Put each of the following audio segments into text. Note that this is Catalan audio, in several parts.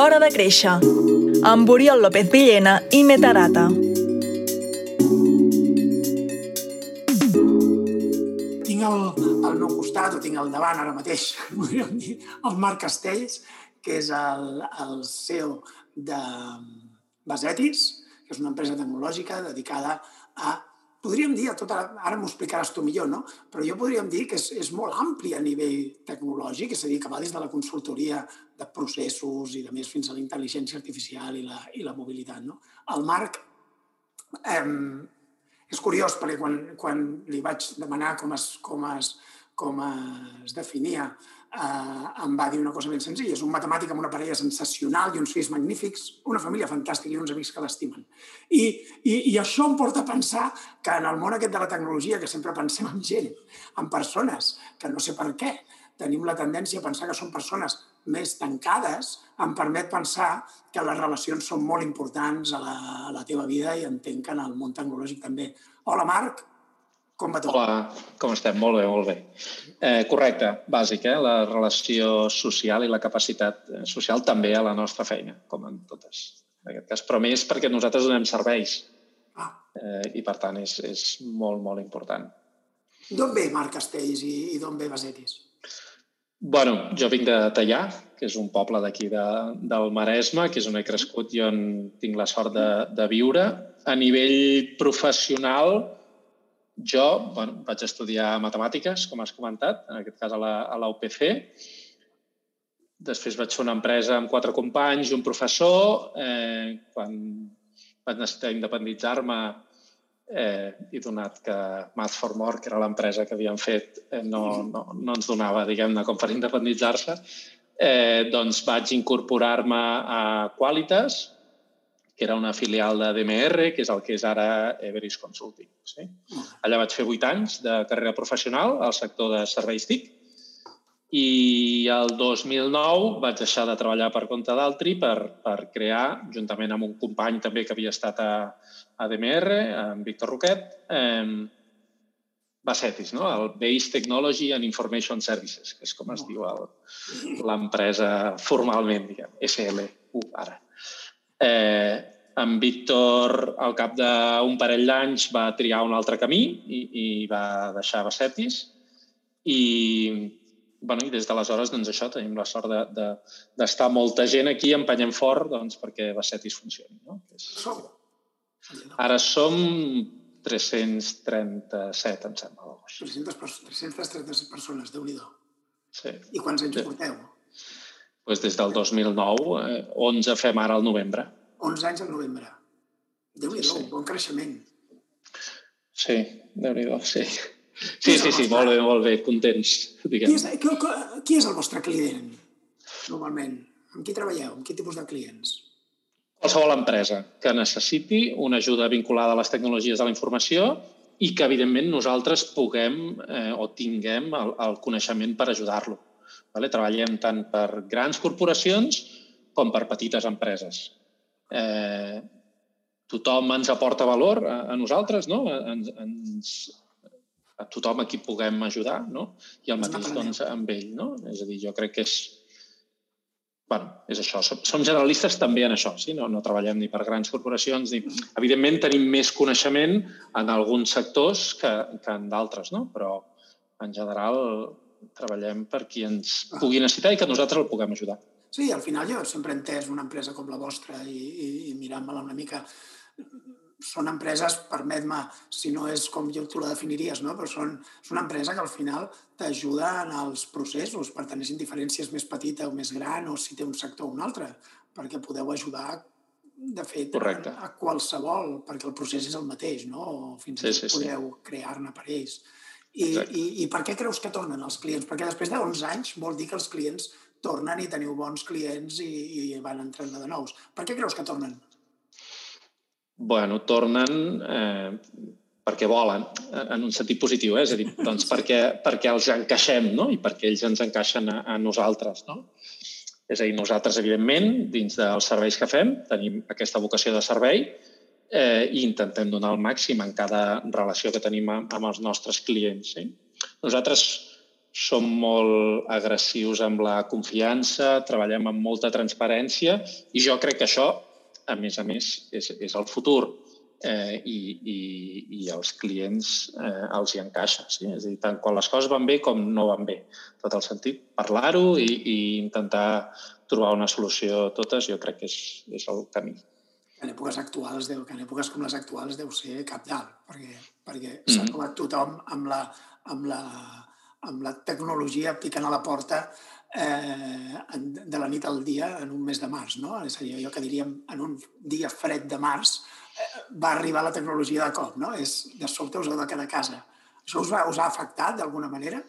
L'hora de créixer, amb Oriol López Villena i Metarata. Tinc al, al meu costat, o tinc al davant ara mateix, dir, el Marc Castells, que és el, el CEO de Basetis, que és una empresa tecnològica dedicada a podríem dir, a tota, ara m'ho explicaràs tu millor, no? però jo podríem dir que és, és molt ampli a nivell tecnològic, és a dir, que va des de la consultoria de processos i de més fins a la intel·ligència artificial i la, i la mobilitat. No? El Marc eh, és curiós perquè quan, quan li vaig demanar com es, com es, com es definia eh, em va dir una cosa ben senzilla. És un matemàtic amb una parella sensacional i uns fills magnífics, una família fantàstica i uns amics que l'estimen. I, i, I això em porta a pensar que en el món aquest de la tecnologia, que sempre pensem en gent, en persones, que no sé per què, tenim la tendència a pensar que són persones més tancades, em permet pensar que les relacions són molt importants a la, a la teva vida i entenc que en el món tecnològic també. Hola, Marc. Com va tot? Hola, com estem? Molt bé, molt bé. Eh, correcte, bàsic, eh? la relació social i la capacitat eh, social també a la nostra feina, com en totes, en aquest cas. Però més perquè nosaltres donem serveis ah. eh, i, per tant, és, és molt, molt important. D'on ve Marc Castells i, i d'on ve Basetis? Bueno, jo vinc de Tallà, que és un poble d'aquí de, del Maresme, que és on he crescut i on tinc la sort de, de viure. A nivell professional, jo bueno, vaig estudiar matemàtiques, com has comentat, en aquest cas a la, a la UPC. Després vaig fer una empresa amb quatre companys i un professor. Eh, quan vaig necessitar independitzar-me eh, i donat que Math for More, que era l'empresa que havíem fet, eh, no, no, no ens donava, diguem-ne, com per independitzar-se, eh, doncs vaig incorporar-me a Qualitas, que era una filial de DMR, que és el que és ara Everis Consulting. Sí? Allà vaig fer vuit anys de carrera professional al sector de serveis TIC i el 2009 vaig deixar de treballar per compte d'altri per, per crear, juntament amb un company també que havia estat a, a DMR, en Víctor Roquet, eh, Basetis, no? el Base Technology and Information Services, que és com es diu l'empresa formalment, diguem, SLU ara. Eh, en Víctor, al cap d'un parell d'anys, va triar un altre camí i, i va deixar Bassetis. I, bueno, i des d'aleshores, doncs això, tenim la sort d'estar de, de, molta gent aquí empenyent fort doncs, perquè Bassetis funcioni. No? És... Ara som 337, em sembla. 300, 337 persones, déu nhi Sí. I quants anys sí. porteu? Pues des del 2009, eh, 11 fem ara al novembre. 11 anys al novembre. déu nhi sí. bon creixement. Sí, déu nhi sí. Sí, sí, sí, molt bé, molt bé, contents. Qui és, qui, qui és el vostre client, normalment? Amb qui treballeu? Amb quin tipus de clients? Qualsevol empresa que necessiti una ajuda vinculada a les tecnologies de la informació i que, evidentment, nosaltres puguem eh, o tinguem el, el coneixement per ajudar-lo. Vale? Treballem tant per grans corporacions com per petites empreses. Eh, tothom ens aporta valor a, a nosaltres, no? Ens, ens, a tothom a qui puguem ajudar, no? I el mateix doncs, amb ell, no? És a dir, jo crec que és, bueno, és això. Som, som generalistes també en això, sí? no, no treballem ni per grans corporacions, ni... Evidentment tenim més coneixement en alguns sectors que, que en d'altres, no? però en general treballem per qui ens pugui necessitar i que nosaltres el puguem ajudar. Sí, al final jo sempre he entès una empresa com la vostra i, i, i mirant-me-la una mica són empreses, permet-me, si no és com jo tu la definiries, no? però són, és una empresa que al final t'ajuda en els processos, per tant, és indiferències més petita o més gran o si té un sector o un altre, perquè podeu ajudar de fet, Correcte. a, a qualsevol, perquè el procés és el mateix, no? O fins i tot sí, sí, podeu sí. crear-ne per ells. I, i, I per què creus que tornen els clients? Perquè després de 11 anys vol dir que els clients tornen i teniu bons clients i, i van entrant de nous. Per què creus que tornen? Bueno, tornen eh, perquè volen, en un sentit positiu, eh? és a dir, doncs perquè, perquè els encaixem no? i perquè ells ens encaixen a, a nosaltres. No? És a dir, nosaltres, evidentment, dins dels serveis que fem, tenim aquesta vocació de servei, eh, i intentem donar el màxim en cada relació que tenim amb, els nostres clients. Sí? Nosaltres som molt agressius amb la confiança, treballem amb molta transparència i jo crec que això, a més a més, és, és el futur eh, i, i, i els clients eh, els hi encaixa. Sí? És a dir, tant quan les coses van bé com no van bé. Tot el sentit, parlar-ho i, i intentar trobar una solució totes, jo crec que és, és el camí. En èpoques actuals, deu, que en èpoques com les actuals deu ser cap dalt, perquè, perquè mm. s'ha trobat tothom amb la, amb, la, amb la tecnologia picant a la porta eh, de la nit al dia en un mes de març. No? És a dir, allò que diríem en un dia fred de març va arribar la tecnologia de cop, no? És, de sobte us heu de quedar a casa. Això us, va, us ha afectat d'alguna manera?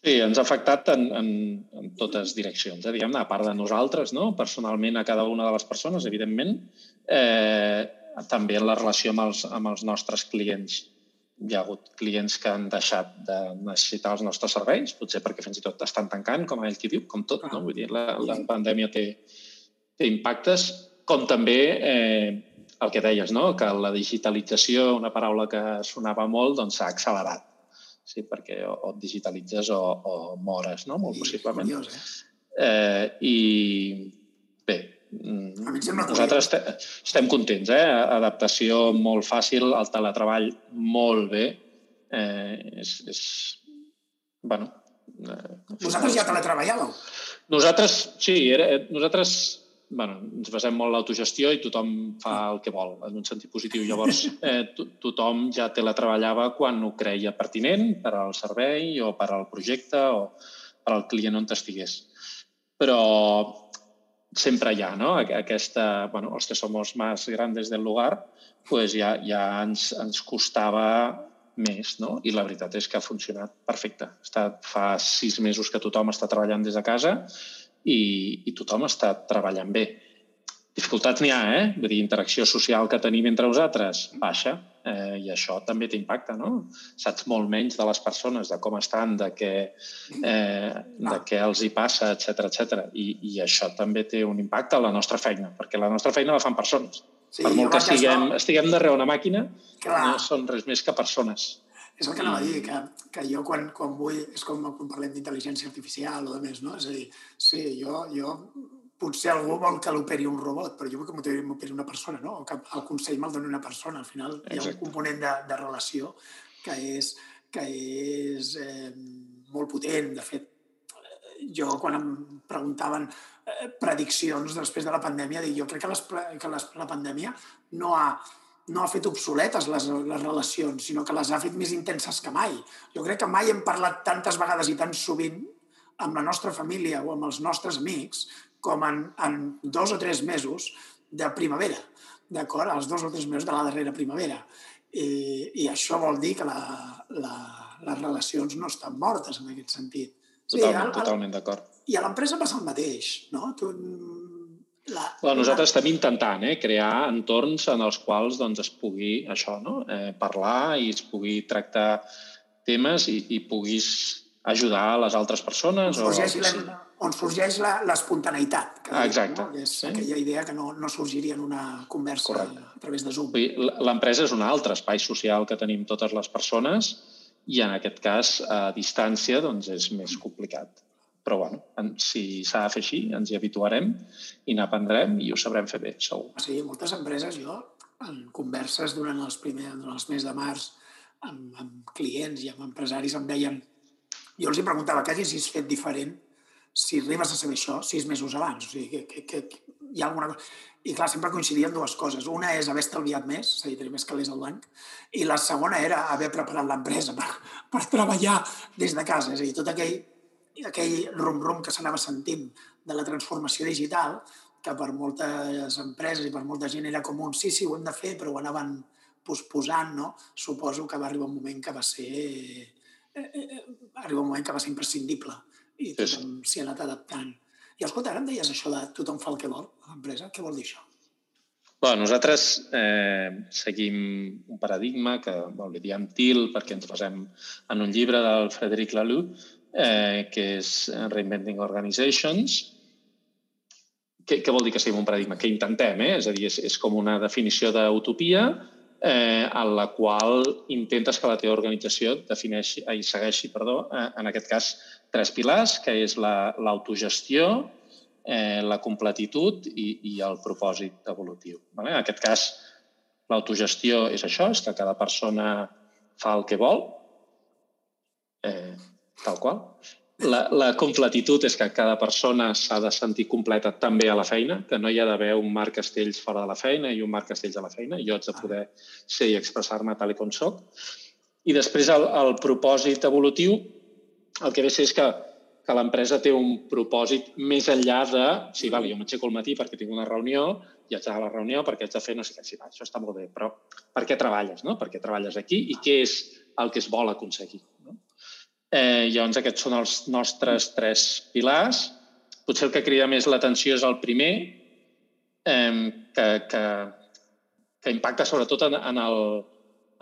Sí, ens ha afectat en, en, en totes direccions, eh? diguem a part de nosaltres, no? personalment a cada una de les persones, evidentment, eh, també en la relació amb els, amb els nostres clients. Hi ha hagut clients que han deixat de necessitar els nostres serveis, potser perquè fins i tot estan tancant, com ell qui diu, com tot. No? Vull dir, la, la pandèmia té, té impactes, com també eh, el que deies, no? que la digitalització, una paraula que sonava molt, doncs s'ha accelerat. Sí, perquè o, o et digitalitzes o, o mores, no? molt possiblement. Curiós, eh? eh? I bé, nosaltres estem contents, eh? Adaptació molt fàcil, el teletreball molt bé. Eh, és, és, bueno, eh, Vosaltres ja teletreballàveu? Nosaltres, sí, era, nosaltres bueno, ens basem molt l'autogestió i tothom fa el que vol, en un sentit positiu. Llavors, eh, to tothom ja teletreballava quan ho creia pertinent per al servei o per al projecte o per al client on estigués. Però sempre hi ha, no? Aquesta, bueno, els que som més grans del lugar, pues ja, ja ens, ens costava més, no? I la veritat és que ha funcionat perfecte. Està, fa sis mesos que tothom està treballant des de casa i, i tothom està treballant bé. Dificultats n'hi ha, eh? Vull dir, interacció social que tenim entre nosaltres, baixa, eh, i això també té impacte, no? Saps molt menys de les persones, de com estan, de què, eh, de què els hi passa, etc etc. I, I això també té un impacte a la nostra feina, perquè la nostra feina la fan persones. Sí, per molt que estiguem, estiguem darrere una màquina, Clar. no són res més que persones. És el que anava a dir, que, que jo quan, quan vull, és com quan parlem d'intel·ligència artificial o de més, no? És a dir, sí, jo, jo potser algú vol que l'operi un robot, però jo vull que m'operi una persona, no? O que el consell me'l doni una persona. Al final Exacte. hi ha un component de, de relació que és, que és eh, molt potent. De fet, jo quan em preguntaven eh, prediccions després de la pandèmia, dic, jo crec que, les, que les, la pandèmia no ha no ha fet obsoletes les, les relacions, sinó que les ha fet més intenses que mai. Jo crec que mai hem parlat tantes vegades i tan sovint amb la nostra família o amb els nostres amics com en, en dos o tres mesos de primavera, d'acord? Els dos o tres mesos de la darrera primavera. I, i això vol dir que la, la, les relacions no estan mortes en aquest sentit. Totalment, sí, totalment d'acord. I a l'empresa passa el mateix, no? Tu, la, Clar, nosaltres la... estem intentant eh, crear entorns en els quals doncs, es pugui això, no? eh, parlar i es pugui tractar temes i, i puguis ajudar a les altres persones. On sorgeix, o, sí. On sorgeix l'espontaneïtat. Ah, exacte. No? És sí. aquella idea que no, no sorgiria en una conversa Correcte. a través de Zoom. L'empresa és un altre espai social que tenim totes les persones i en aquest cas a distància doncs, és més complicat però bueno, si s'ha de fer així, ens hi habituarem i n'aprendrem i ho sabrem fer bé, segur. Sí, moltes empreses, jo, en converses durant els, primers, durant els mesos de març amb, amb clients i amb empresaris em deien... Jo els hi preguntava què haguessis fet diferent si arribes a saber això sis mesos abans. O sigui, que, que, que hi ha alguna cosa... I clar, sempre coincidien dues coses. Una és haver estalviat més, és a dir, tenir més calés al banc, i la segona era haver preparat l'empresa per, per treballar des de casa. És a dir, tot aquell aquell rum-rum que s'anava sentint de la transformació digital, que per moltes empreses i per molta gent era com un sí, sí, ho hem de fer, però ho anaven posposant, no? Suposo que va arribar un moment que va ser... Eh, eh, eh arriba un moment que va ser imprescindible i tothom s'hi ha anat adaptant. I escolta, ara em deies això de tothom fa el que vol a l'empresa. Què vol dir això? Bueno, nosaltres eh, seguim un paradigma que bueno, li diem TIL perquè ens basem en un llibre del Frederic Laloux eh, que és Reinventing Organizations. Què, què vol dir que seguim un paradigma? Que intentem, eh? és a dir, és, és com una definició d'utopia, eh, en la qual intentes que la teva organització defineixi, i segueixi, perdó, eh, en aquest cas, tres pilars, que és l'autogestió, la, eh, la completitud i, i el propòsit evolutiu. Vale? En aquest cas, l'autogestió és això, és que cada persona fa el que vol, eh, tal qual. La, la completitud és que cada persona s'ha de sentir completa també a la feina, que no hi ha d'haver un Marc Castells fora de la feina i un Marc Castells a la feina. Jo haig de poder ser i expressar-me tal com soc. I després el, el propòsit evolutiu, el que ve a ser és que, que l'empresa té un propòsit més enllà de... Sí, vale, jo m'aixeco al matí perquè tinc una reunió i haig d'anar a la reunió perquè haig de fer no sé què. Sí, va, això està molt bé, però per què treballes, no? Per què treballes aquí i què és el que es vol aconseguir? Eh, llavors, aquests són els nostres tres pilars. Potser el que crida més l'atenció és el primer, eh, que, que, que impacta sobretot en, en, el,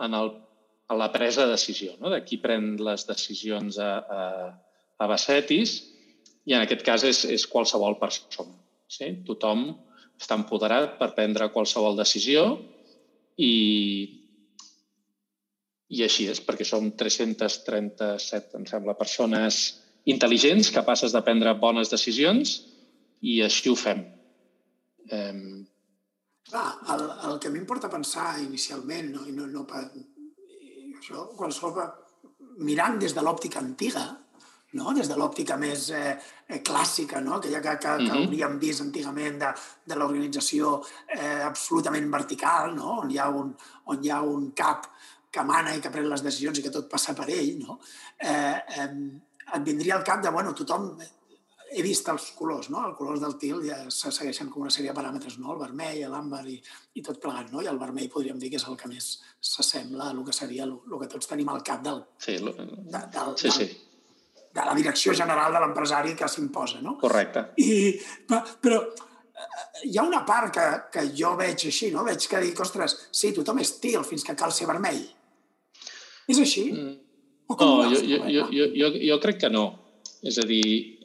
en, el, en la presa de decisió, no? de qui pren les decisions a, a, a Bassetis, i en aquest cas és, és qualsevol persona. Sí? Tothom està empoderat per prendre qualsevol decisió i, i així és, perquè som 337, em sembla, persones intel·ligents, capaces de prendre bones decisions, i així ho fem. Eh... Clar, el, el que a mi importa pensar inicialment, no, i no, no per, això, qualsevol, mirant des de l'òptica antiga, no? des de l'òptica més eh, eh clàssica, no? aquella que, que, que mm -hmm. hauríem vist antigament de, de l'organització eh, absolutament vertical, no? on, hi ha un, on hi ha un cap que mana i que pren les decisions i que tot passa per ell, no? eh, eh, et vindria al cap de, bueno, tothom... He vist els colors, no? Els colors del til ja se segueixen com una sèrie de paràmetres, no? El vermell, l'àmbar i, i tot plegat, no? I el vermell podríem dir que és el que més s'assembla a el que seria el, el que tots tenim al cap del, sí, lo... de, del, sí, sí. de la direcció general de l'empresari que s'imposa, no? Correcte. I, però hi ha una part que, que jo veig així, no? Veig que dic, ostres, sí, tothom és til fins que cal ser vermell és així? Mm. O com no, jo, jo, jo, jo, jo, jo crec que no. És a dir,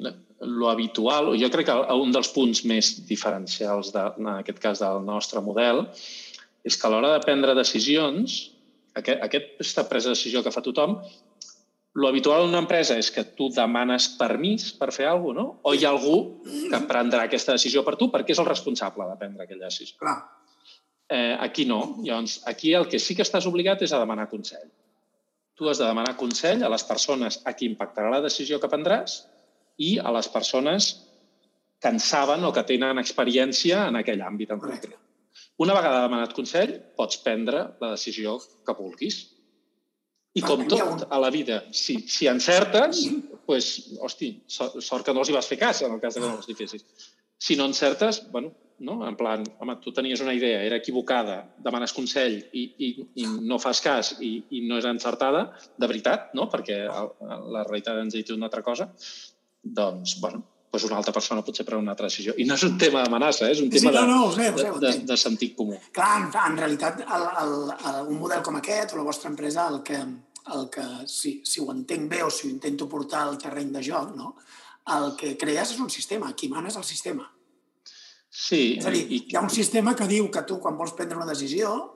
lo habitual, jo crec que un dels punts més diferencials, de, en aquest cas del nostre model, és que a l'hora de prendre decisions, aquest, aquesta presa de decisió que fa tothom, lo habitual en una empresa és que tu demanes permís per fer alguna cosa, no? O hi ha algú que prendrà aquesta decisió per tu perquè és el responsable de prendre aquella decisió. Clar. Eh, aquí no. Llavors, aquí el que sí que estàs obligat és a demanar consell tu has de demanar consell a les persones a qui impactarà la decisió que prendràs i a les persones que en saben o que tenen experiència en aquell àmbit en concret. Una vegada demanat consell, pots prendre la decisió que vulguis. I com tot a la vida, si, si encertes, pues, hosti, sort que no els hi vas fer cas en el cas de que no els hi fessis. Si no encertes, bueno, no? En plan, home, tu tenies una idea, era equivocada, demanes consell i, i, i no fas cas i, i no és encertada, de veritat, no? Perquè la realitat ens ha dit una altra cosa, doncs, bueno, doncs una altra persona potser pren una altra decisió. I no és un tema d'amenaça, eh? és un tema sí, no, no, de, sé, de, de, de sentit comú. Clar, en, en realitat, el, el, el, un model com aquest o la vostra empresa, el que, el que si, si ho entenc bé o si ho intento portar al terreny de joc, no? el que crees és un sistema, qui mana és el sistema. Sí. És a dir, i... hi ha un sistema que diu que tu, quan vols prendre una decisió,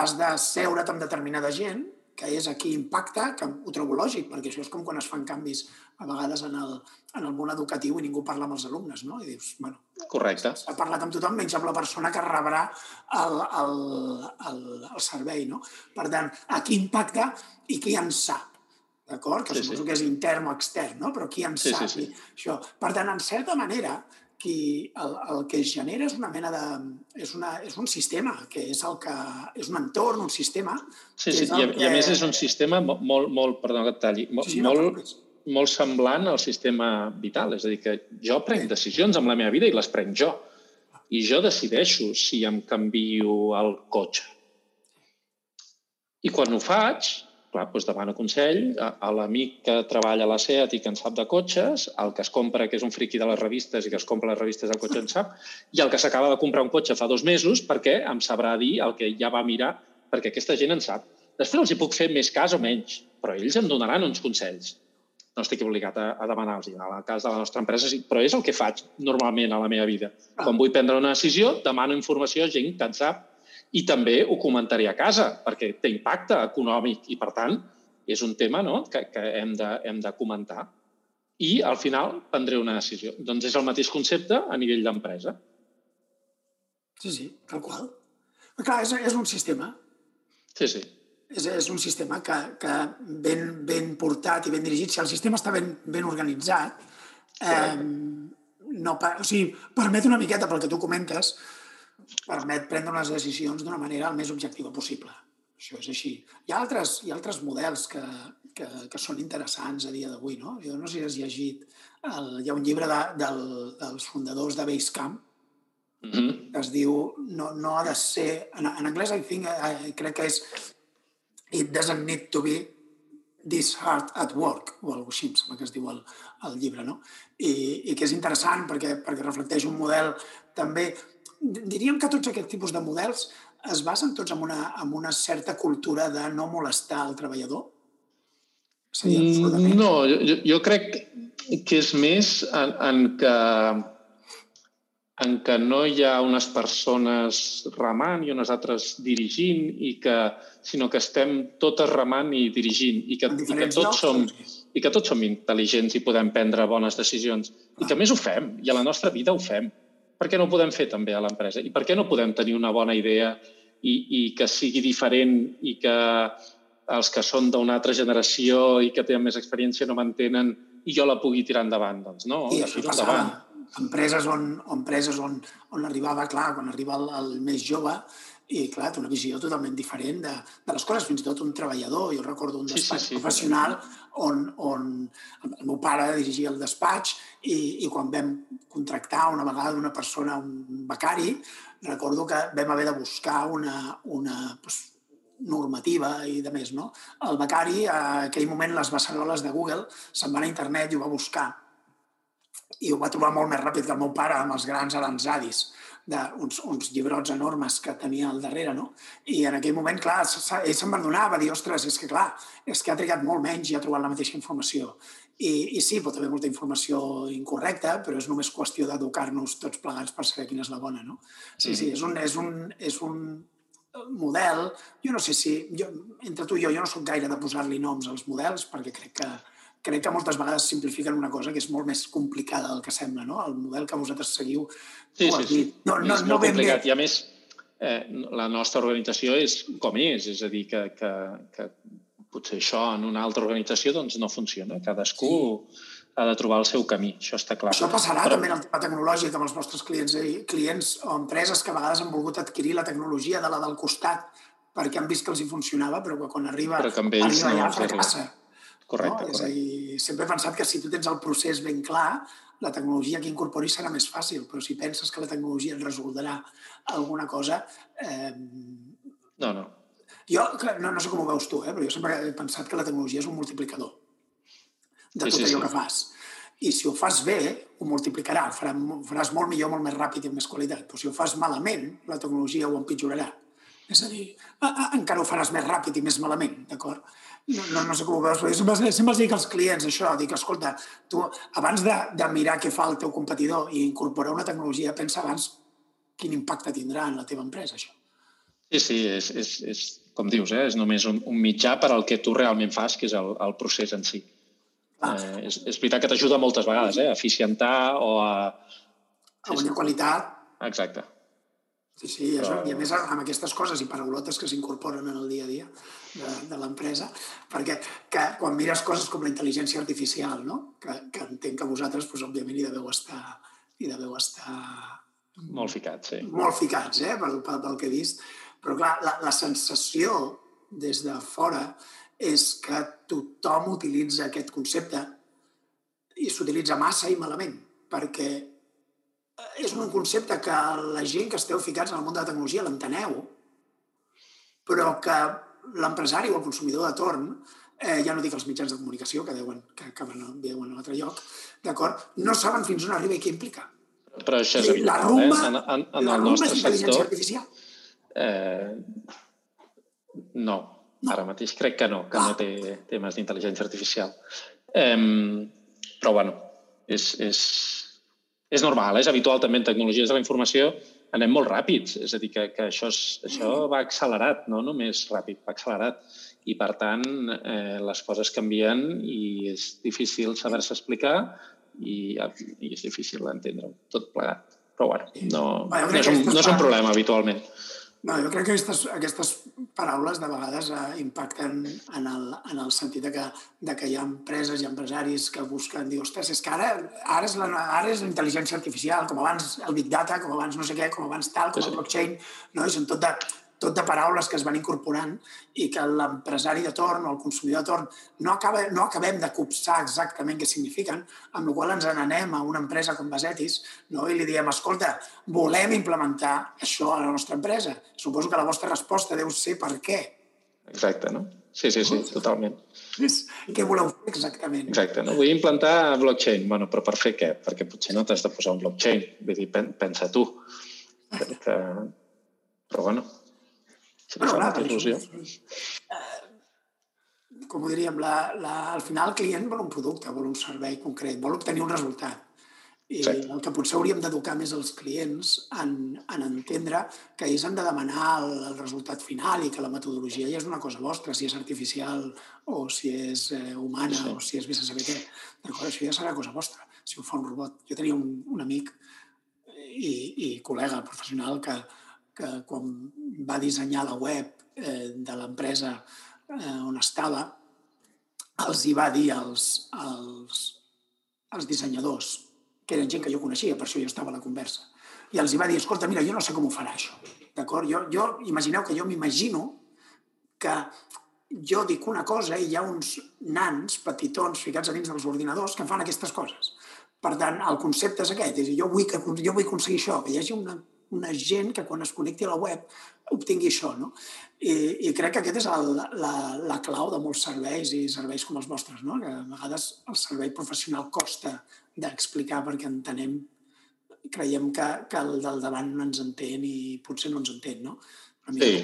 has de seure't amb determinada gent, que és a qui impacta, que ho trobo lògic, perquè això és com quan es fan canvis a vegades en el, en el món educatiu i ningú parla amb els alumnes, no? I dius, bueno... Correcte. S'ha parlat amb tothom, menys amb la persona que rebrà el, el, el, el servei, no? Per tant, a qui impacta i qui en sap, d'acord? Que sí, suposo sí. que és intern o extern, no? Però qui en sí, sap sí, sí. això. Per tant, en certa manera, qui, el, el que es genera és una mena de... És, una, és un sistema, que és el que... És un entorn, un sistema... Sí, sí, i a, que... i a més és un sistema molt, molt perdó que et talli, molt, sí, sí, no, molt, molt semblant al sistema vital. És a dir, que jo prenc decisions amb la meva vida i les prenc jo. I jo decideixo si em canvio el cotxe. I quan ho faig, clar, doncs demano consell a, a l'amic que treballa a la SEAT i que en sap de cotxes, el que es compra, que és un friqui de les revistes i que es compra les revistes del cotxe en sap, i el que s'acaba de comprar un cotxe fa dos mesos perquè em sabrà dir el que ja va mirar, perquè aquesta gent en sap. Després els hi puc fer més cas o menys, però ells em donaran uns consells. No estic obligat a, a demanar-los. En el cas de la nostra empresa, sí, però és el que faig normalment a la meva vida. Quan vull prendre una decisió, demano informació a gent que en sap i també ho comentaré a casa, perquè té impacte econòmic i, per tant, és un tema no? que, que hem, de, hem de comentar. I, al final, prendré una decisió. Doncs és el mateix concepte a nivell d'empresa. Sí, sí, tal qual. Però clar, és, és un sistema. Sí, sí. És, és un sistema que, que ben, ben portat i ben dirigit, si el sistema està ben, ben organitzat, eh, no, o sigui, permet una miqueta, pel que tu comentes, permet prendre unes decisions d'una manera el més objectiva possible. Això és així. Hi ha altres, hi ha altres models que, que, que són interessants a dia d'avui. No? Jo no sé si has llegit, el, hi ha un llibre de, del, dels fundadors de Basecamp, mm -hmm. que es diu, no, no ha de ser, en, en anglès I think, I, crec que és It doesn't need to be this hard at work, o alguna cosa així, que es diu el, el llibre, no? I, i que és interessant perquè, perquè reflecteix un model també diríem que tots aquests tipus de models es basen tots en una, en una certa cultura de no molestar el treballador? Mm, no, jo, jo crec que és més en, en que en què no hi ha unes persones remant i unes altres dirigint, i que, sinó que estem totes remant i dirigint, i que, i que tots som i que tots som intel·ligents i podem prendre bones decisions. I que més ho fem, i a la nostra vida ho fem per què no ho podem fer també a l'empresa? I per què no podem tenir una bona idea i, i que sigui diferent i que els que són d'una altra generació i que tenen més experiència no m'entenen i jo la pugui tirar endavant? Doncs no, I això passava. Endavant. Empreses on, empreses on, on arribava, clar, quan arriba el, el més jove, i, clar, té una visió totalment diferent de, de les coses, fins i tot un treballador. Jo recordo un despatx sí, sí, sí. professional on, on el meu pare dirigia el despatx i, i quan vam contractar una vegada una persona, un becari, recordo que vam haver de buscar una, una pues, normativa i de més, no? El becari, a aquell moment, les beceroles de Google, se'n van a internet i ho va buscar. I ho va trobar molt més ràpid que el meu pare amb els grans aranzadis d'uns uns llibrots enormes que tenia al darrere, no? I en aquell moment, clar, ell se'n va va dir, ostres, és que clar, és que ha trigat molt menys i ha trobat la mateixa informació. I, I sí, pot haver molta informació incorrecta, però és només qüestió d'educar-nos tots plegats per saber quina és la bona, no? Sí, sí, és un, és un, és un model, jo no sé si, jo, entre tu i jo, jo no sóc gaire de posar-li noms als models, perquè crec que, crec que moltes vegades simplifiquen una cosa que és molt més complicada del que sembla, no? El model que vosaltres seguiu... Sí, sí, sí. No, no, és no molt complicat. Bé. I a més, eh, la nostra organització és com és, és a dir, que, que, que potser això en una altra organització doncs, no funciona. Cadascú sí. ha de trobar el seu camí, això està clar. Això passarà Però... també en el tema tecnològic amb els vostres clients, i clients o empreses que a vegades han volgut adquirir la tecnologia de la del costat perquè han vist que els hi funcionava, però que quan arriba, però que amb ells arriba no, ja fracassa. Correcte, no? correcte. És a dir, sempre he pensat que si tu tens el procés ben clar, la tecnologia que incorporis serà més fàcil, però si penses que la tecnologia et resoldrà alguna cosa... Eh... No, no. Jo, no, no sé com ho veus tu, eh? però jo sempre he pensat que la tecnologia és un multiplicador de tot sí, sí, allò sí. que fas. I si ho fas bé, ho multiplicarà, farà, faràs molt millor, molt més ràpid i amb més qualitat. Però si ho fas malament, la tecnologia ho empitjorarà. És a dir, encara ho faràs més ràpid i més malament, d'acord? No, no, no sé com ho veus, però sempre, sempre els dic als clients això, dic, escolta, tu abans de, de mirar què fa el teu competidor i incorporar una tecnologia, pensa abans quin impacte tindrà en la teva empresa, això. Sí, sí, és, és, és com dius, eh? és només un, un mitjà per al que tu realment fas, que és el, el procés en si. Ah. Eh, és, és veritat que t'ajuda moltes vegades, eh? a eficientar o a... A guanyar qualitat. Exacte. Sí, sí, això, i a més amb aquestes coses i paraulotes que s'incorporen en el dia a dia de, de l'empresa, perquè que, quan mires coses com la intel·ligència artificial, no? que, que entenc que vosaltres, doncs, òbviament, hi deveu estar, hi deveu estar molt ficats, sí. Molt ficats, eh, pel, pel, pel que he vist. Però, clar, la, la sensació des de fora és que tothom utilitza aquest concepte i s'utilitza massa i malament, perquè és un concepte que la gent que esteu ficats en el món de la tecnologia l'enteneu, però que l'empresari o el consumidor de torn, eh, ja no dic els mitjans de comunicació, que deuen, que acaben veuen a un altre lloc, d'acord? No saben fins on arriba i què implica. Però això és evident, la rumba, eh? En, en, en el nostre és sector... artificial? Eh, no, no, ara mateix crec que no, que ah. no té temes d'intel·ligència artificial. Eh, però, bueno, és, és, és normal, és habitual també en tecnologies de la informació anem molt ràpids. És a dir, que, que això, és, això va accelerat, no només ràpid, va accelerat. I, per tant, eh, les coses canvien i és difícil saber-se explicar i, i és difícil entendre tot plegat. Però, bueno, no, no, és, un, no és un problema habitualment. No, jo crec que aquestes, aquestes paraules de vegades eh, impacten en el, en el sentit de que, de que hi ha empreses i empresaris que busquen dir, ostres, és que ara, ara, és la, ara és la intel·ligència artificial, com abans el Big Data, com abans no sé què, com abans tal, com el blockchain, no? I són tot de, tot de paraules que es van incorporant i que l'empresari de torn o el consumidor de torn no, acaba, no acabem de copsar exactament què signifiquen, amb la qual ens n'anem a una empresa com Basetis no? i li diem, escolta, volem implementar això a la nostra empresa. Suposo que la vostra resposta deu ser per què. Exacte, no? Sí, sí, sí, totalment. Què voleu fer exactament? Exacte, no? Vull implantar blockchain. Bueno, però per fer què? Perquè potser no t'has de posar un blockchain. Vull dir, pensa tu. Que... Però bueno, Bueno, clar, il·lusió. Eh, com ho diríem, la, la, al final el client vol un producte, vol un servei concret, vol obtenir un resultat. I sí. el que potser hauríem d'educar més els clients en, en entendre que ells han de demanar el, el resultat final i que la metodologia ja és una cosa vostra, si és artificial o si és eh, humana sí. o si és què. D'acord, això ja serà cosa vostra, si ho fa un robot. Jo tenia un, un amic i, i col·lega professional que, que quan va dissenyar la web eh, de l'empresa eh, on estava, els hi va dir als, als, als dissenyadors, que eren gent que jo coneixia, per això jo estava a la conversa, i els hi va dir, escolta, mira, jo no sé com ho farà això, d'acord? Jo, jo, imagineu que jo m'imagino que jo dic una cosa i hi ha uns nans petitons ficats a dins dels ordinadors que fan aquestes coses. Per tant, el concepte és aquest, és jo vull, que, jo vull aconseguir això, que hi hagi una una gent que quan es connecti a la web obtingui això. No? I, i crec que aquest és el, la, la clau de molts serveis i serveis com els vostres, no? que a vegades el servei professional costa d'explicar perquè entenem, creiem que, que el del davant no ens entén i potser no ens entén, no? Sí,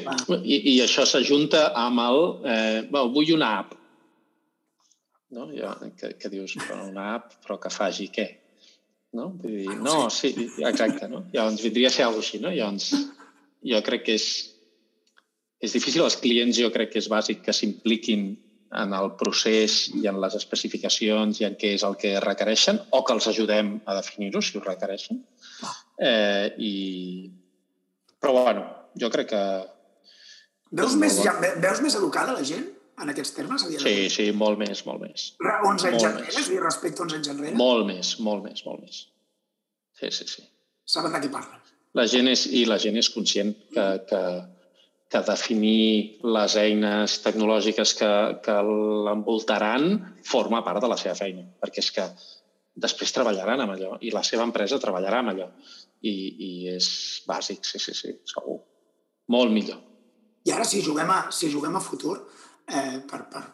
I, i això s'ajunta amb el... Eh, bueno, vull una app. No? Ja, que, que dius, una app, però que faci què? No? Vull dir, no, sí, exacte, no? Llavors vindria a ser alguna així, no? Llavors, jo crec que és, és difícil. Els clients jo crec que és bàsic que s'impliquin en el procés i en les especificacions i en què és el que requereixen o que els ajudem a definir-ho si ho requereixen. Eh, i... Però, bueno, jo crec que... Veus més, ja, veus més educada la gent? En aquests termes? Sí, sí, molt més, molt més. 11 anys enrere, i respecte a 11 anys enrere? Molt més, molt més, molt més. Sí, sí, sí. Saben de què parlen. La gent és, I la gent és conscient que, que, que definir les eines tecnològiques que, que l'envoltaran forma part de la seva feina, perquè és que després treballaran amb allò i la seva empresa treballarà amb allò. I, i és bàsic, sí, sí, sí, segur. Molt millor. I ara, si juguem a, si juguem a futur, eh, per, per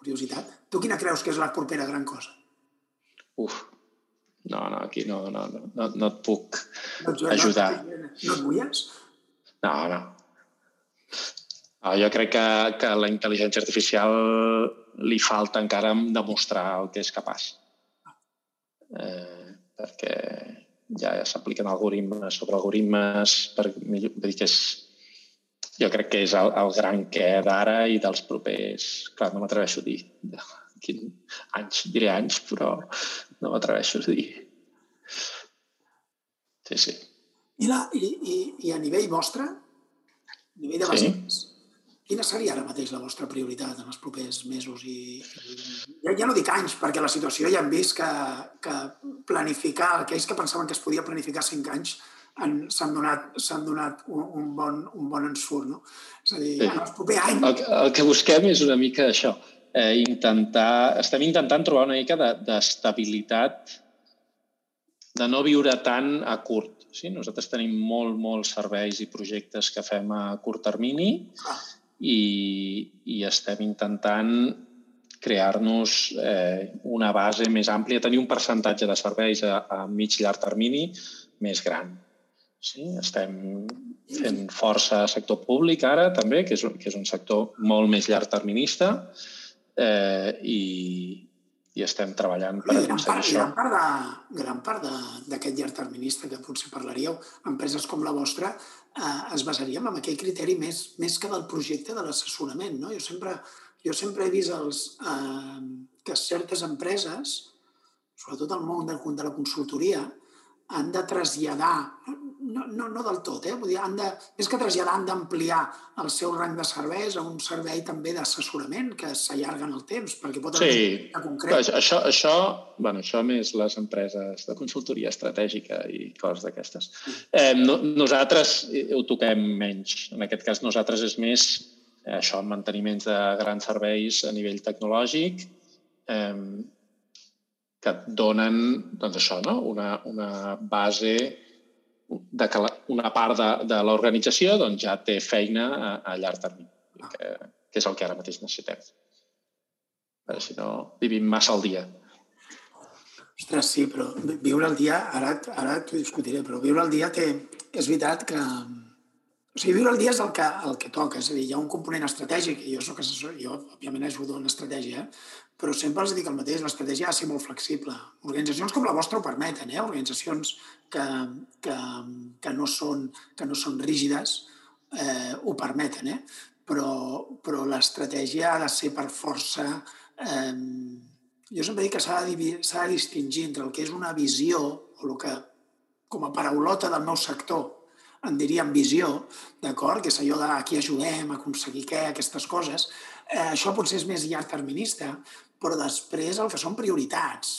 curiositat. Tu quina creus que és la propera gran cosa? Uf, no, no, aquí no, no, no, no, no et puc no, ajudar. No, no et mulles? No, no. no jo crec que, que la intel·ligència artificial li falta encara demostrar el que és capaç. Eh, perquè ja, ja s'apliquen algoritmes sobre algoritmes per, vull dir que és, jo crec que és el, el gran què d'ara i dels propers... Clar, no m'atreveixo a dir quin anys, diré anys, però no m'atreveixo a dir. Sí, sí. I, la, i, i, I a nivell vostre, a nivell de bases, sí. quina seria ara mateix la vostra prioritat en els propers mesos? I, i ja, ja no dic anys, perquè la situació ja hem vist que, que planificar, aquells que pensaven que es podia planificar cinc anys, s'han donat, donat un, un, bon, un bon ensurt. No? És a dir, sí. en el proper any... El, el que busquem és una mica això, eh, intentar, estem intentant trobar una mica d'estabilitat, de, de no viure tant a curt. Sí? Nosaltres tenim molt, molts serveis i projectes que fem a curt termini ah. i, i estem intentant crear-nos eh, una base més àmplia, tenir un percentatge de serveis a, a mig llarg termini més gran. Sí, estem fent força a sector públic ara també, que és, que és un sector molt més llarg terminista eh, i, i estem treballant per aconseguir això. Gran part, de, gran part d'aquest llarg terminista que potser parlaríeu, empreses com la vostra, eh, es basaríem en aquell criteri més, més que del projecte de l'assessorament. No? Jo, sempre, jo sempre he vist els, eh, que certes empreses, sobretot el món de, de la consultoria, han de traslladar, no, no, no del tot, eh? Vull dir, han de, més que traslladar, han d'ampliar el seu rang de serveis a un servei també d'assessorament que s'allarga en el temps, perquè pot haver sí. un concret. Això, això, bueno, això més les empreses de consultoria estratègica i coses d'aquestes. Eh, no, nosaltres ho toquem menys. En aquest cas, nosaltres és més eh, això, manteniments de grans serveis a nivell tecnològic, eh, que et donen doncs això, no? una, una base de que la, una part de, de l'organització doncs, ja té feina a, a llarg termini, que, que és el que ara mateix necessitem. Però si no, vivim massa al dia. Ostres, sí, però viure el dia, ara, ara t'ho discutiré, però viure el dia té... És veritat que... O sigui, viure el dia és el que, el que toca, és a dir, hi ha un component estratègic, i jo soc assessor, jo òbviament ajudo en estratègia, però sempre els dic el mateix, l'estratègia ha de ser molt flexible. Organitzacions com la vostra ho permeten, eh? organitzacions que, que, que, no, són, que no són rígides eh, ho permeten, eh? però, però l'estratègia ha de ser per força... Eh, jo sempre dic que s'ha de, de distingir entre el que és una visió, o el que, com a paraulota del meu sector, en diríem visió, d'acord? Que és allò de aquí ajudem a aconseguir què, aquestes coses. Eh, això potser és més llarg terminista, però després el que són prioritats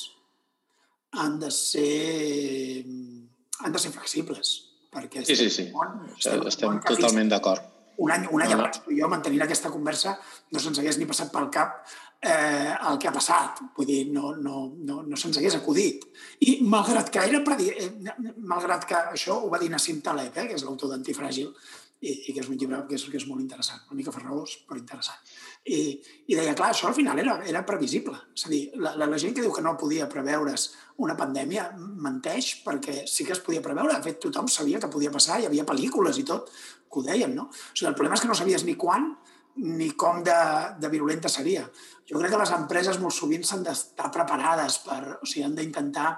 han de ser, han de ser flexibles. Perquè sí, sí, sí. Món, estem, estem totalment d'acord. Un any, un any no, abans jo mantenint aquesta conversa no se'ns hagués ni passat pel cap eh, el que ha passat. Vull dir, no, no, no, no se'ns hagués acudit. I malgrat que era predi... Eh, malgrat que això ho va dir Nassim Taleb, eh, que és l'autor d'Antifràgil, i, i que és un llibre que és, que és molt interessant, una mica farragós, però interessant. I, I deia, clar, això al final era, era previsible. És a dir, la, la, la gent que diu que no podia preveure's una pandèmia menteix perquè sí que es podia preveure. De fet, tothom sabia que podia passar, hi havia pel·lícules i tot que ho deien, no? O sigui, el problema és que no sabies ni quan ni com de, de virulenta seria. Jo crec que les empreses molt sovint s'han d'estar preparades per... O sigui, han d'intentar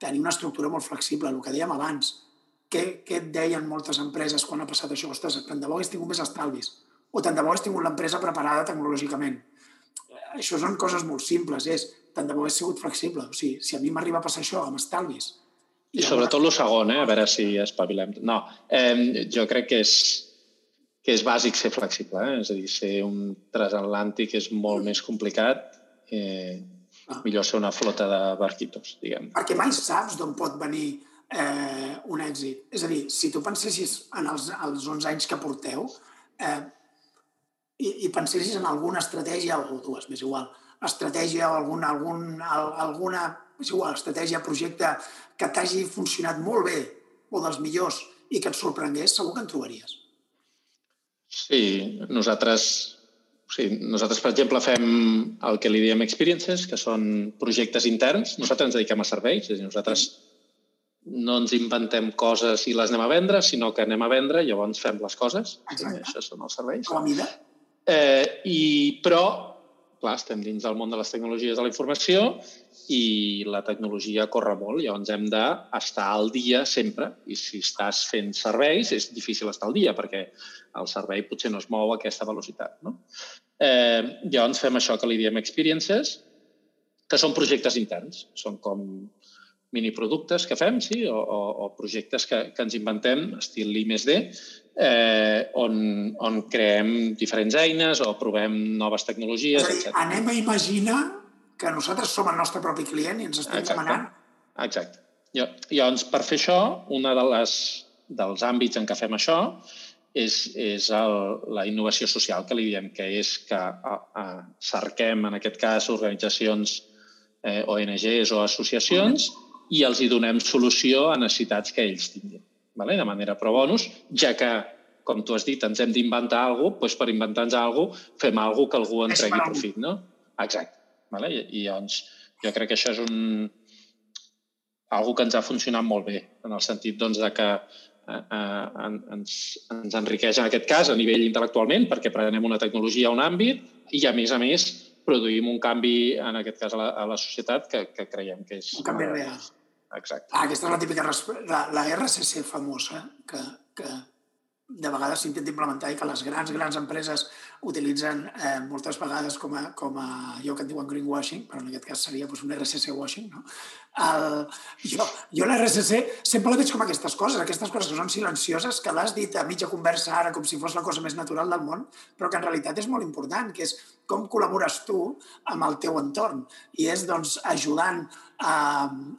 tenir una estructura molt flexible, el que dèiem abans. Què, què et deien moltes empreses quan ha passat això? Ostres, tant de bo hagués tingut més estalvis o tant de bo hagués tingut l'empresa preparada tecnològicament. Això són coses molt simples, és tant de bo hagués sigut flexible. O sigui, si a mi m'arriba a passar això amb estalvis... I sobretot el segon, eh? a veure si espavilem. No, eh, jo crec que és, que és bàsic ser flexible, eh? és a dir, ser un transatlàntic és molt més complicat, eh, ah. millor ser una flota de barquitos, diguem. Perquè mai saps d'on pot venir eh, un èxit. És a dir, si tu pensessis en els, els 11 anys que porteu, eh, i, i pensessis en alguna estratègia, o dues, més igual, estratègia o algun, algun, alguna, és igual, estratègia, projecte que t'hagi funcionat molt bé o dels millors i que et sorprengués, segur que en trobaries. Sí, nosaltres, o sigui, nosaltres, per exemple, fem el que li diem experiences, que són projectes interns. Nosaltres ens dediquem a serveis, és a dir, nosaltres no ens inventem coses i les anem a vendre, sinó que anem a vendre i llavors fem les coses. Exacte. Això són els serveis. Com a mida. Eh, i, però, clar, estem dins del món de les tecnologies de la informació i la tecnologia corre molt, llavors hem d'estar al dia sempre i si estàs fent serveis és difícil estar al dia perquè el servei potser no es mou a aquesta velocitat. No? Eh, llavors fem això que li diem experiences, que són projectes interns, són com miniproductes que fem, sí, o, o, o projectes que, que ens inventem, estil I+D, eh, on, on creem diferents eines o provem noves tecnologies, etc. Anem a imaginar que nosaltres som el nostre propi client i ens estem Exacte. demanant... Exacte. Llavors, per fer això, una de les, dels àmbits en què fem això és, és el, la innovació social, que li diem, que és que a, a, cerquem, en aquest cas, organitzacions eh, ONGs o associacions i els hi donem solució a necessitats que ells tinguin vale? de manera pro bonus, ja que, com tu has dit, ens hem d'inventar alguna cosa, doncs per inventar-nos alguna cosa, fem alguna cosa que algú en tregui profit, no? Exacte. Vale? I, I doncs jo crec que això és un, algo que ens ha funcionat molt bé, en el sentit doncs, de que eh, eh, ens, ens enriqueix en aquest cas a nivell intel·lectualment perquè prenem una tecnologia a un àmbit i a més a més produïm un canvi, en aquest cas a la, a la societat, que, que creiem que és... Un canvi real. Exacte. Ah, aquesta és la típica... La, la RCC famosa, que, que de vegades s'intenta implementar i que les grans, grans empreses utilitzen eh, moltes vegades com a, com a allò que en diuen greenwashing, però en aquest cas seria doncs, un RSC washing. No? El, jo jo l'RSC sempre la veig com aquestes coses, aquestes coses que són silencioses, que l'has dit a mitja conversa ara com si fos la cosa més natural del món, però que en realitat és molt important, que és com col·labores tu amb el teu entorn. I és doncs, ajudant a,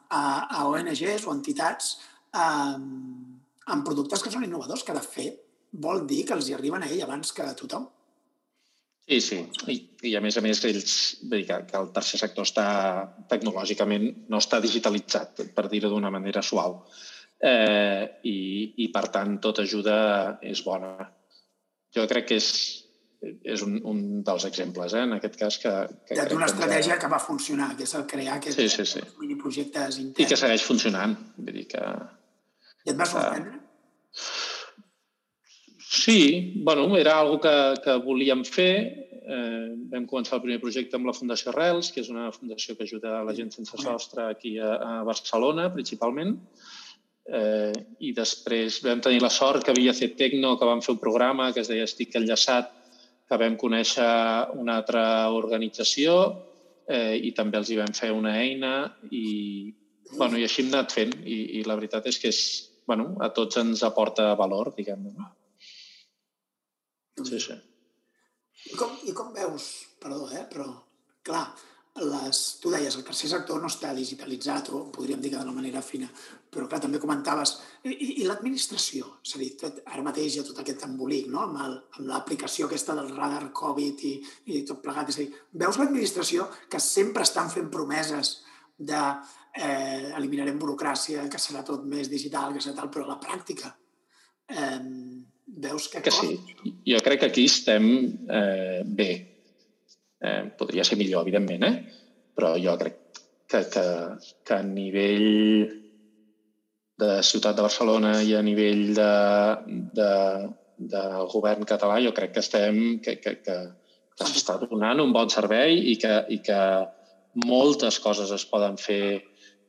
a, a ONGs o entitats a, amb productes que són innovadors, que de fet vol dir que els hi arriben a ell abans que a tothom. Sí, sí. I, I a més a més, ells, dir que, que el tercer sector està tecnològicament, no està digitalitzat, per dir-ho d'una manera suau. Eh, i, I, per tant, tota ajuda és bona. Jo crec que és, és un, un dels exemples, eh, en aquest cas, que... que D'una estratègia que va funcionar, que és el crear aquests sí, sí, sí. miniprojectes interns. I que segueix funcionant. Vull dir que... I et va sorprendre? Sí, bueno, era algo que, que volíem fer. Eh, vam començar el primer projecte amb la Fundació Rels, que és una fundació que ajuda a la gent sense sostre aquí a, a Barcelona, principalment. Eh, I després vam tenir la sort que havia fet Tecno, que vam fer un programa que es deia Estic enllaçat, que vam conèixer una altra organització eh, i també els hi vam fer una eina i, bueno, i així hem anat fent. I, i la veritat és que és, bueno, a tots ens aporta valor, diguem-ne. Sí, sí. I com, I com veus, perdó, eh, però clar, les, tu deies, el tercer sector no està digitalitzat, o podríem dir que d'una manera fina, però clar, també comentaves, i, i, l'administració, és a dir, tot, ara mateix hi ha tot aquest embolic, no?, amb, l'aplicació aquesta del radar Covid i, i tot plegat, és a dir, veus l'administració que sempre estan fent promeses de eh, eliminarem burocràcia, que serà tot més digital, que serà tal, però la pràctica eh, veus que... Que sí. Jo crec que aquí estem eh, bé. Eh, podria ser millor, evidentment, eh? però jo crec que, que, que a nivell de ciutat de Barcelona i a nivell de, de, del govern català jo crec que estem que, que, que, que s'està donant un bon servei i que, i que moltes coses es poden fer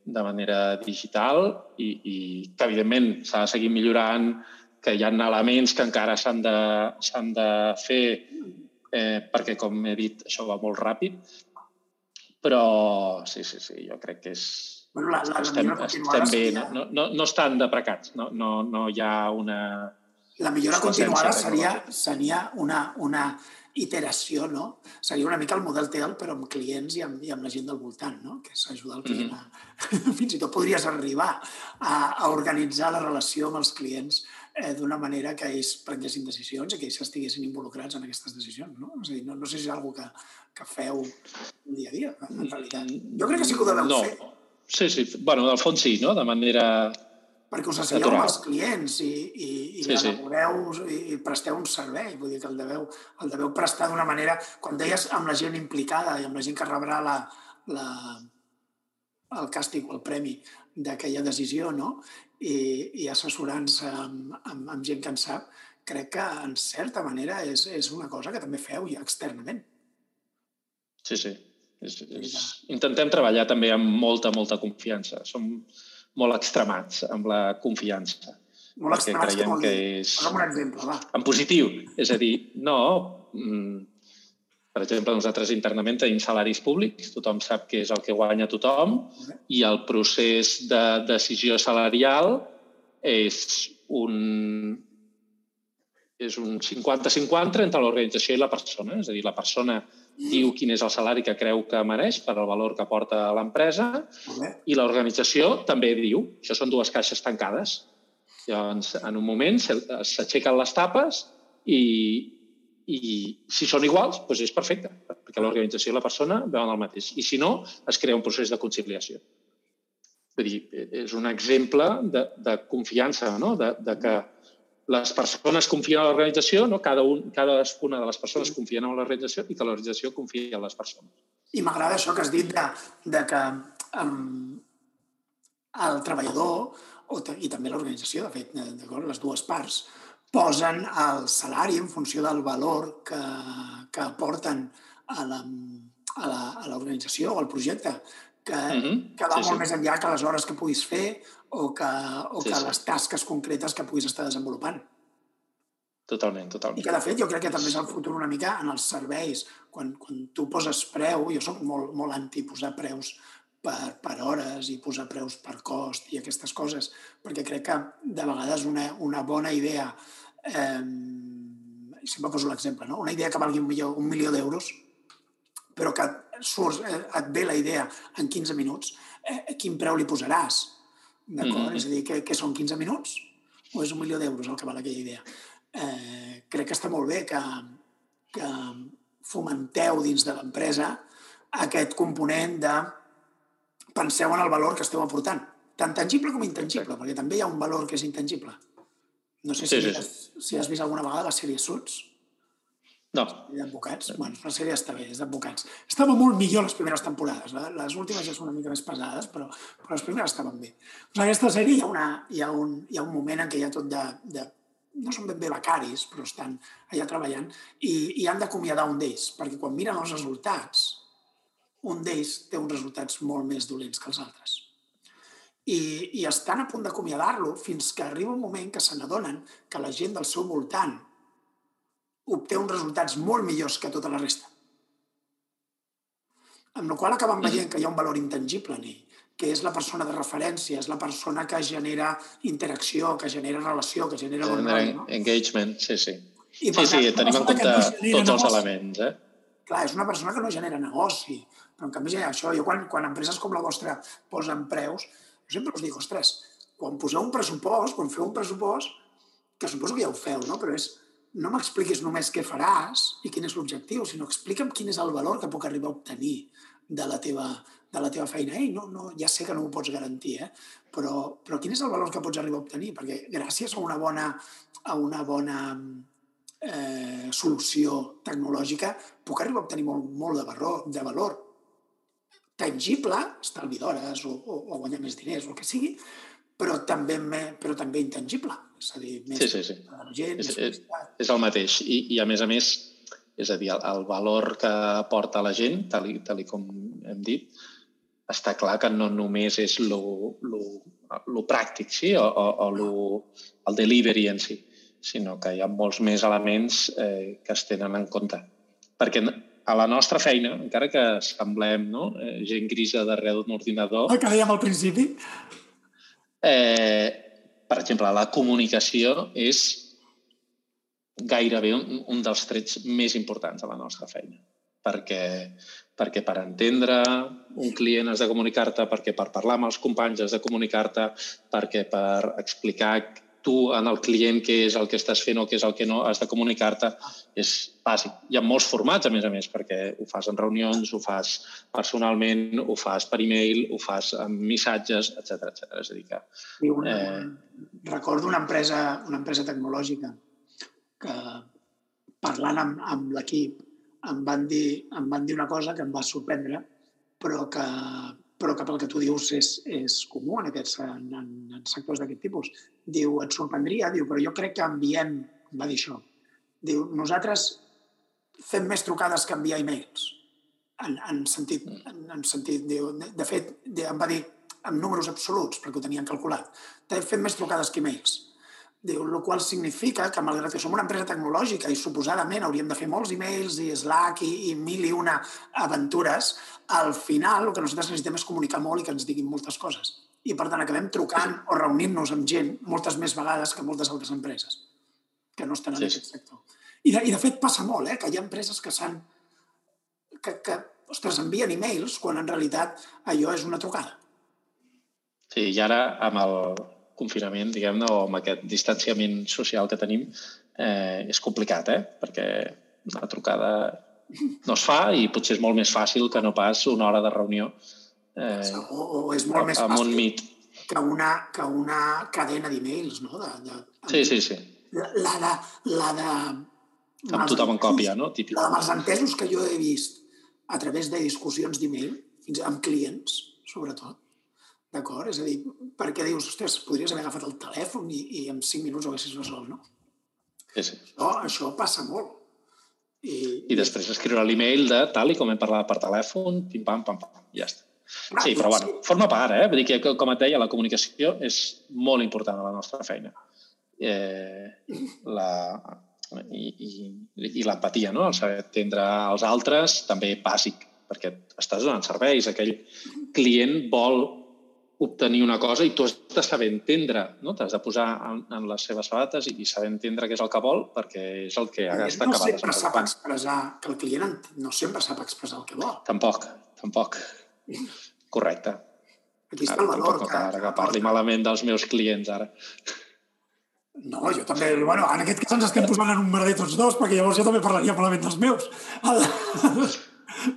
de manera digital i, i que, evidentment, s'ha de seguir millorant que hi ha elements que encara s'han de, de fer eh, perquè, com he dit, això va molt ràpid. Però sí, sí, sí, jo crec que és... Bueno, la, la, estem, la estem bé, seria... no, no, no estan deprecats, no, no, no hi ha una... La millora continuada seria, seria una, una iteració, no? Seria una mica el model TEL, però amb clients i amb, i amb la gent del voltant, no? Que és ajudar el client mm -hmm. a... Fins i tot podries arribar a, a organitzar la relació amb els clients eh, d'una manera que ells prenguessin decisions i que ells estiguessin involucrats en aquestes decisions. No? És a dir, no, no sé si és una que, que feu dia a dia, en realitat. Jo crec que sí que ho deveu no. fer. Sí, sí. bueno, del fons sí, no? De manera perquè us asseieu amb els clients i, i, i sí, sí. i, i presteu un servei. Vull dir que el deveu, el deveu prestar d'una manera... Quan deies amb la gent implicada i amb la gent que rebrà la, la, el càstig o el premi d'aquella decisió, no? I, i assessorant-se amb, amb, amb gent que en sap, crec que en certa manera és, és una cosa que també feu ja externament. Sí, sí. És, és... Intentem treballar també amb molta, molta confiança. Som molt extremats amb la confiança. Molt extremats, creiem que és... Posa'm un exemple, va. En positiu. És a dir, no... Mm, per exemple, nosaltres internament tenim salaris públics, tothom sap què és el que guanya tothom i el procés de decisió salarial és un, és un 50-50 entre l'organització i la persona. És a dir, la persona diu quin és el salari que creu que mereix per al valor que porta a l'empresa i l'organització també diu. Això són dues caixes tancades. Llavors, en un moment s'aixequen les tapes i, i si són iguals, doncs és perfecte, perquè l'organització i la persona veuen el mateix. I si no, es crea un procés de conciliació. Vull dir, és un exemple de, de confiança, no? de, de que les persones confien en l'organització, no? cada un, cadascuna de les persones confien en l'organització i que l'organització confia en les persones. I m'agrada això que has dit de, de que um, el treballador o, i també l'organització, de fet, les dues parts, posen el salari en funció del valor que, que aporten a la, a l'organització o al projecte, que, Mhm. -huh. que va Sí, molt sí. més enllà que les hores que puguis fer o que, o Sí, que sí. les tasques concretes que puguis estar desenvolupant. Totalment, I totalment. que, de fet, jo crec que també és el futur una mica en els serveis. Quan, quan tu poses preu, jo sóc molt, molt anti posar preus per, per hores i posar preus per cost i aquestes coses, perquè crec que de vegades una, una bona idea, eh, sempre poso l'exemple, no? una idea que valgui un milió, un milió d'euros, però que surts, eh, et ve la idea en 15 minuts, eh, quin preu li posaràs? D'acord? Mhm. És a dir, què, què són 15 minuts? O és un milió d'euros el que val aquella idea? Eh, crec que està molt bé que, que fomenteu dins de l'empresa aquest component de penseu en el valor que esteu aportant, tant tangible com intangible, perquè també hi ha un valor que és intangible. No sé si, Sí, sí, sí. Has, si has vist alguna vegada la sèrie Suits, No, d'advocats. Bueno, la sèrie està bé, és d'advocats. Estava molt millor les primeres temporades. eh? Les últimes ja són una mica més pesades, però, però les primeres estaven bé. Doncs en aquesta sèrie hi ha, una, hi, ha un, hi ha un moment en què hi ha tot de, de no són ben bé becaris, però estan allà treballant, i, i han d'acomiadar un d'ells, perquè quan miren els resultats, un d'ells té uns resultats molt més dolents que els altres. I, i estan a punt d'acomiadar-lo fins que arriba un moment que se n'adonen que la gent del seu voltant obté uns resultats molt millors que tota la resta. Amb la qual acaben veient que hi ha un valor intangible en ell, que és la persona de referència, és la persona que genera interacció, que genera relació, que genera bon. No? engagement, sí, sí. I, Sí, sí, tant, una tenim en compte tots els elements, eh? Clar, és una persona que no genera negoci, però en canvi genera això. Jo quan, quan empreses com la vostra posen preus, jo sempre us dic, ostres, quan poseu un pressupost, quan feu un pressupost, que suposo que ja ho feu, no? però és, no m'expliquis només què faràs i quin és l'objectiu, sinó explica'm quin és el valor que puc arribar a obtenir de la teva, de la teva feina. Ei, no, no, ja sé que no ho pots garantir, eh? però, però quin és el valor que pots arribar a obtenir? Perquè gràcies a una bona, a una bona eh, solució tecnològica puc arribar a obtenir molt, molt de, valor, de valor tangible, estalvi d'hores o, o, o guanyar més diners o el que sigui, però també, però també intangible. És a dir, més Sí, sí, sí. gent, És, més és, és el mateix. I, I, a més a més, és a dir, el, el valor que aporta la gent, tal i, tal i com hem dit, està clar que no només és lo, lo, lo pràctic, sí, o, o, o lo, el delivery en si, sinó que hi ha molts més elements eh, que es tenen en compte. Perquè a la nostra feina, encara que semblem no, eh, gent grisa darrere d'un ordinador, El que dèiem al principi, Eh, per exemple, la comunicació és gairebé un, un dels trets més importants de la nostra feina. Perquè, perquè per entendre un client has de comunicar-te, perquè per parlar amb els companys has de comunicar-te, perquè per explicar tu en el client què és el que estàs fent o què és el que no has de comunicar-te és bàsic. Hi ha molts formats, a més a més, perquè ho fas en reunions, ho fas personalment, ho fas per e-mail, ho fas amb missatges, etc etc. És a dir, que una, Eh. recordo una empresa, una empresa tecnològica que parlant amb, amb l'equip em, van dir, em van dir una cosa que em va sorprendre, però que, però que pel que tu dius és, és comú en, aquests, en, en, en sectors d'aquest tipus. Diu, et sorprendria, diu, però jo crec que enviem, em va dir això, diu, nosaltres fem més trucades que enviar e-mails. En, en sentit, en, en sentit diu, de, de fet, de, em va dir amb números absoluts, perquè ho tenien calculat, fem més trucades que e-mails. Diu, el qual significa que, malgrat que som una empresa tecnològica i suposadament hauríem de fer molts e-mails i Slack i, i mil i una aventures, al final el que nosaltres necessitem és comunicar molt i que ens diguin moltes coses. I, per tant, acabem trucant o reunint-nos amb gent moltes més vegades que moltes altres empreses que no estan en Sí, aquest sector. I de, I, de fet, passa molt, eh, que hi ha empreses que s'han que, que ostres, envien e-mails quan en realitat allò és una trucada. Sí, i ara amb el confinament, diguem-ne, o amb aquest distanciament social que tenim, eh, és complicat, eh? Perquè la trucada no es fa i potser és molt més fàcil que no pas una hora de reunió eh, O, o és molt més amb un fàcil Meet. que una, que una cadena d'e-mails, no? De, de, Sí, sí, sí. La, la de... La de Amb tothom en còpia, no? Típic. La de malentesos que jo he vist a través de discussions d'e-mail, fins amb clients, sobretot. D'acord? És a dir, perquè dius, ostres, podries haver agafat el telèfon i, i en cinc minuts ho haguessis resolt, no? Sí, sí. Això, això passa molt. I, I després escriure l'email de tal i com hem parlat per telèfon, pim-pam, pam-pam, ja està. Ah, sí, però bueno, forma part, eh? Vull dir que, com et deia, la comunicació és molt important a la nostra feina. Eh, la, i, i, i l'empatia, no? el saber entendre els altres, també bàsic, perquè estàs donant serveis. Aquell client vol obtenir una cosa i tu has de saber entendre, no? t'has de posar en, en les seves sabates i, i saber entendre què és el que vol perquè és el que ha d'estar no sempre sap expressar, que el client no sempre sap expressar el que vol. Tampoc, tampoc. Correcte. Aquí està el valor. Que, ara que parli malament dels meus clients, ara. No, jo també, bueno, en aquest cas ens estem posant en un merder tots dos, perquè llavors jo també parlaria malament dels meus.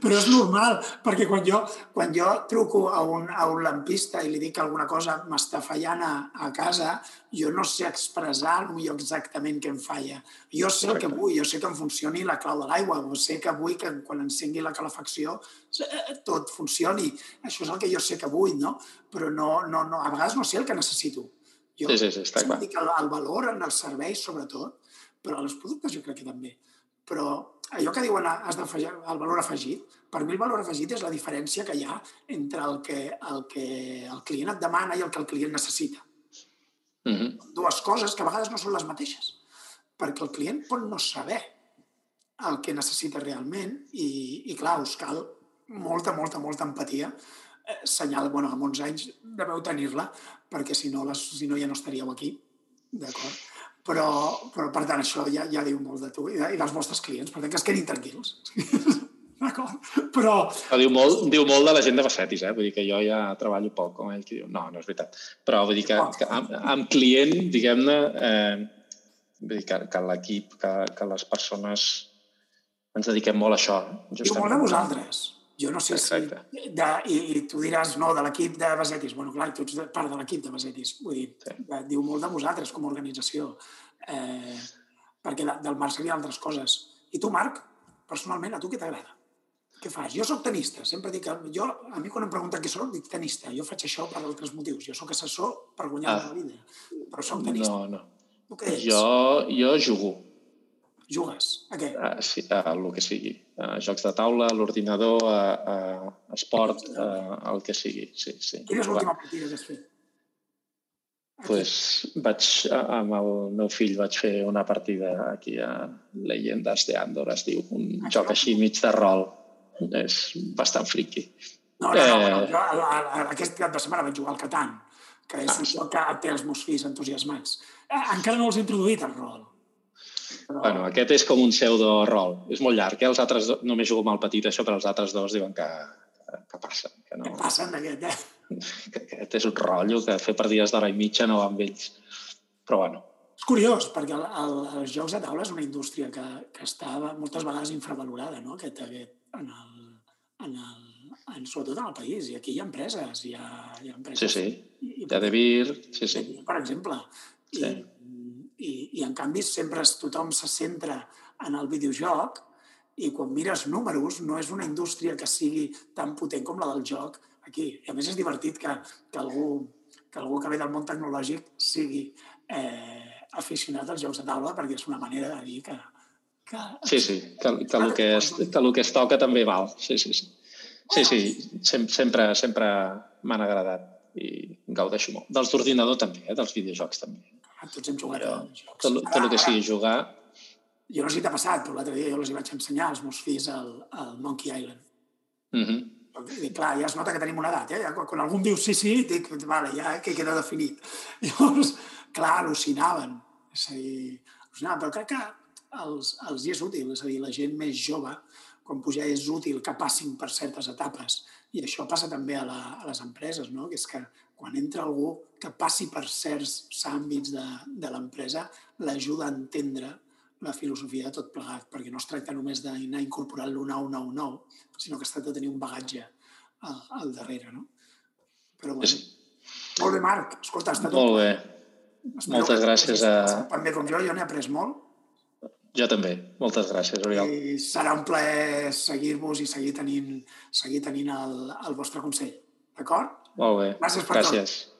Però és normal, perquè quan jo, quan jo truco a un, a un lampista i li dic que alguna cosa m'està fallant a, a casa, jo no sé expressar millor exactament què em falla. Jo sé el que vull, jo sé que em funcioni la clau de l'aigua, o sé que vull que quan encengui la calefacció eh, tot funcioni. Això és el que jo sé que vull, no? Però no, no, no, a vegades no sé el que necessito. Jo sí, sí, sí, està clar. el, el valor en els serveis, sobretot, però en els productes jo crec que també. Però allò que diuen has d'afegir el valor afegit, per mi el valor afegit és la diferència que hi ha entre el que el, que el client et demana i el que el client necessita. Mm -hmm. Dues coses que a vegades no són les mateixes, perquè el client pot no saber el que necessita realment i, i clar, us cal molta, molta, molta empatia eh, senyal, bueno, amb 11 anys deveu tenir-la, perquè si no, les, si no ja no estaríeu aquí, d'acord? Però, però, per tant, això ja, ja diu molt de tu i, de, i dels vostres clients, per tant, que es quedin tranquils. D'acord? Però... però... Diu molt, diu molt de la gent de Bassetis, eh? Vull dir que jo ja treballo poc com ell que diu, no, no és veritat. Però vull dir que, que amb, amb client, diguem-ne, eh, vull dir que, que l'equip, que, que les persones ens dediquem molt a això. Justament. Diu molt de vosaltres. Jo no sé Exacte. si... De, i, I tu diràs, no, de l'equip de Basetis. bueno, clar, tu ets part de l'equip de Basetis. Vull dir, sí. diu molt de vosaltres com a organització. Eh, perquè de, del Marc seria altres coses. I tu, Marc, personalment, a tu què t'agrada? Què fas? Jo sóc tenista. Sempre dic que jo, a mi quan em pregunten què sóc, dic tenista. Jo faig això per altres motius. Jo sóc assessor per guanyar ah. la vida. Però sóc tenista. No, no. Tu què ets? Jo, jo jugo. Jugues? A què? A, sí, a el que sigui. A jocs de taula, a l'ordinador, a, a esport, a, el que sigui. Sí, sí. Quina és l'última partida que has fet? pues, vaig, amb el meu fill vaig fer una partida aquí a Leyendas de Andor, es diu, un ah, joc així mig de rol. És bastant friqui. No, no, no, eh... jo a, a, aquest cap de setmana vaig jugar al Catan, que és ah, un joc que té els meus fills entusiasmats. Eh, encara no els he introduït al rol, Bueno, aquest és com un pseudo-rol. És molt llarg, eh? Els altres dos, només jugo mal petit això, però els altres dos diuen que, que passa. Que no... Què passa amb aquest, eh? Que aquest és un rotllo que fer partides d'hora i mitja no va amb ells. Però bueno. És curiós, perquè el, el, els jocs de taula és una indústria que, que està moltes vegades infravalorada, no? Aquest, aquest, en el, en el, en, sobretot en el país. I aquí hi ha empreses, hi ha, hi ha empreses. Sí, sí. I, i, de Devir, sí, sí. Per exemple. Sí i, i en canvi sempre es, tothom se centra en el videojoc i quan mires números no és una indústria que sigui tan potent com la del joc aquí. I a més és divertit que, que, algú, que algú que ve del món tecnològic sigui eh, aficionat als jocs de taula perquè és una manera de dir que... que sí, sí, que, que, el que, es, que el que es toca també val. Sí, sí, sí. Sí, sí, sempre, sempre m'han agradat i gaudeixo molt. Dels d'ordinador també, eh? dels videojocs també. Tots hem jugat a jocs. Tot, tot el que sigui jugar... Jo no sé si t'ha passat, però l'altre dia jo els hi vaig ensenyar als meus fills al, al Monkey Island. Mm -hmm. I, clar, ja es nota que tenim una edat, eh? Ja, quan, algú em diu sí, sí, dic, vale, ja que queda definit. Llavors, clar, al·lucinaven. És a dir, al·lucinaven, però crec que els, els hi és útil, és a dir, la gent més jove, quan puja és útil que passin per certes etapes. I això passa també a, la, a les empreses, no? que és que quan entra algú que passi per certs àmbits de, de l'empresa, l'ajuda a entendre la filosofia de tot plegat, perquè no es tracta només d'anar incorporant lo nou, nou, nou, sinó que es tracta de tenir un bagatge al, al darrere, no? Però bueno. Molt bé, Marc. Escolta, ha estat Molt bé. Espero Moltes gràcies a... També com jo, jo n'he après molt. Jo també. Moltes gràcies, Oriol. I serà un plaer seguir-vos i seguir tenint, seguir tenint el, el vostre consell. D'acord? Molt bé. Gràcies per Gràcies. tot.